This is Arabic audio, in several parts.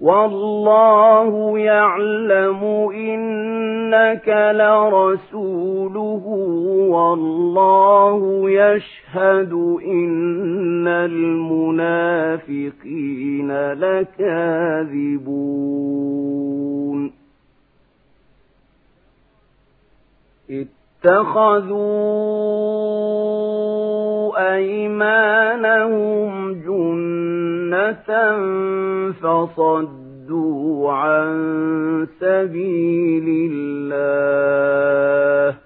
والله يعلم إنك لرسوله والله يشهد إن المنافقين لكاذبون. اتخذوا أيمانهم جنة فصدوا عن سبيل الله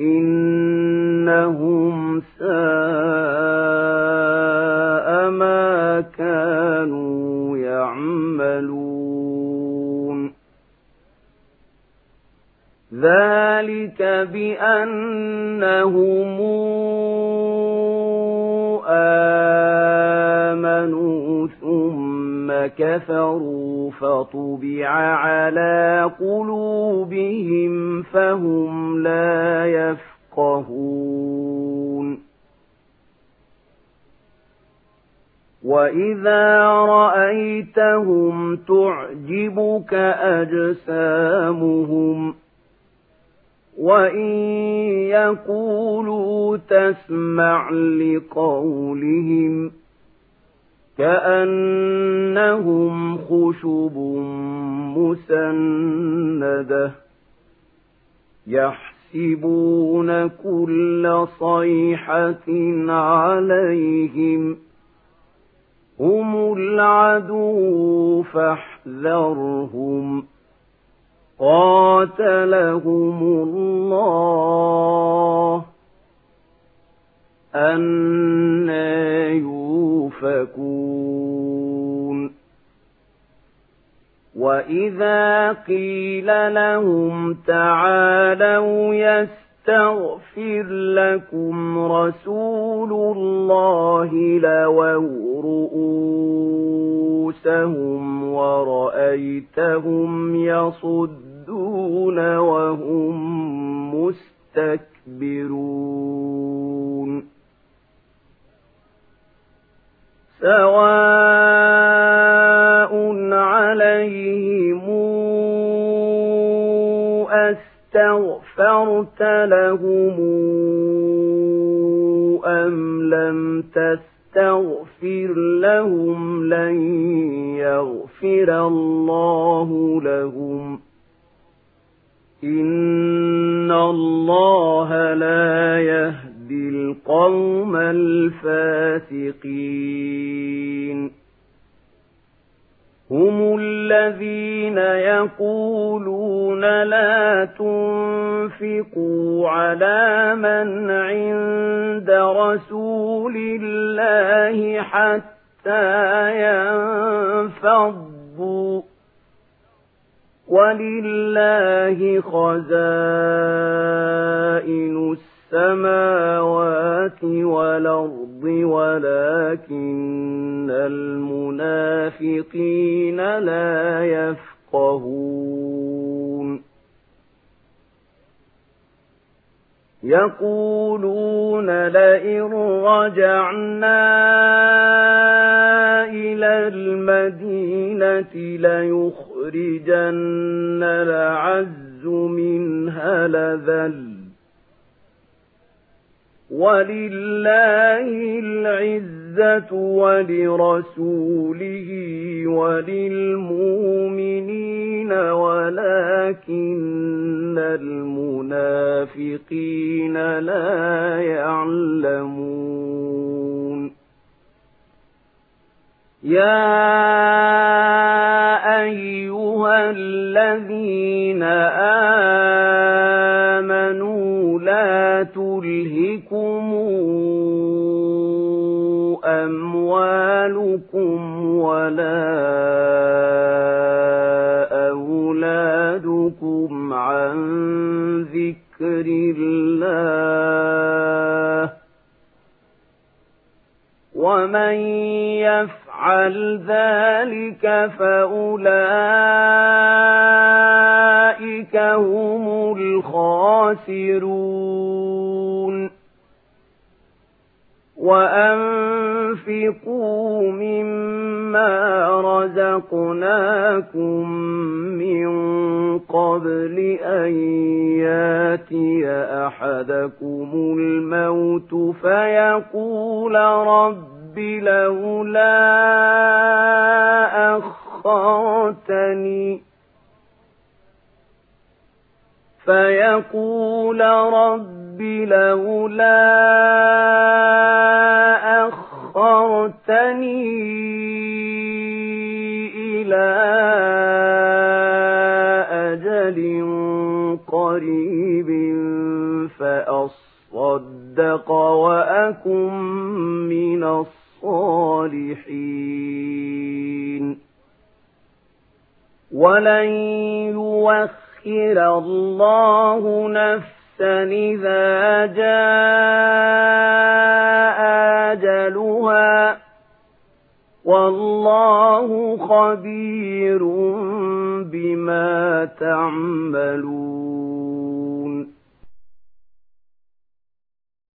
إنهم ساء ما كانوا يعملون ذلك بأنهم كفروا فطبع على قلوبهم فهم لا يفقهون. وإذا رأيتهم تعجبك أجسامهم وإن يقولوا تسمع لقولهم كأنهم خشب مسندة يحسبون كل صيحة عليهم هم العدو فاحذرهم قاتلهم الله أنا يوفكون وإذا قيل لهم تعالوا يستغفر لكم رسول الله لووا رؤوسهم ورأيتهم يصدون وهم مستكبرون سواء عليهم أستغفرت لهم أم لم تستغفر لهم لن يغفر الله لهم إن الله لا يهدي القوم الفاسقين. هم الذين يقولون لا تنفقوا على من عند رسول الله حتى ينفضوا. ولله خزائن السماوات والأرض ولكن المنافقين لا يفقهون يقولون لئن رجعنا إلى المدينة ليخرجن العز منها لذل ولله العزة ولرسوله وللمؤمنين ولكن المنافقين لا يعلمون. يا أيها الذين آمنوا أموالكم ولا أولادكم عن ذكر الله ومن يفعل ذلك فأولئك هم الخاسرون وأنفقوا مما رزقناكم من قبل أن ياتي أحدكم الموت فيقول رب لولا أخرتني فيقول رب لولا أخرتني إلى أجل قريب فأصدق وأكن من الصالحين. ولن يوخر الله نفسا إذا جاء أجلها والله خبير بما تعملون.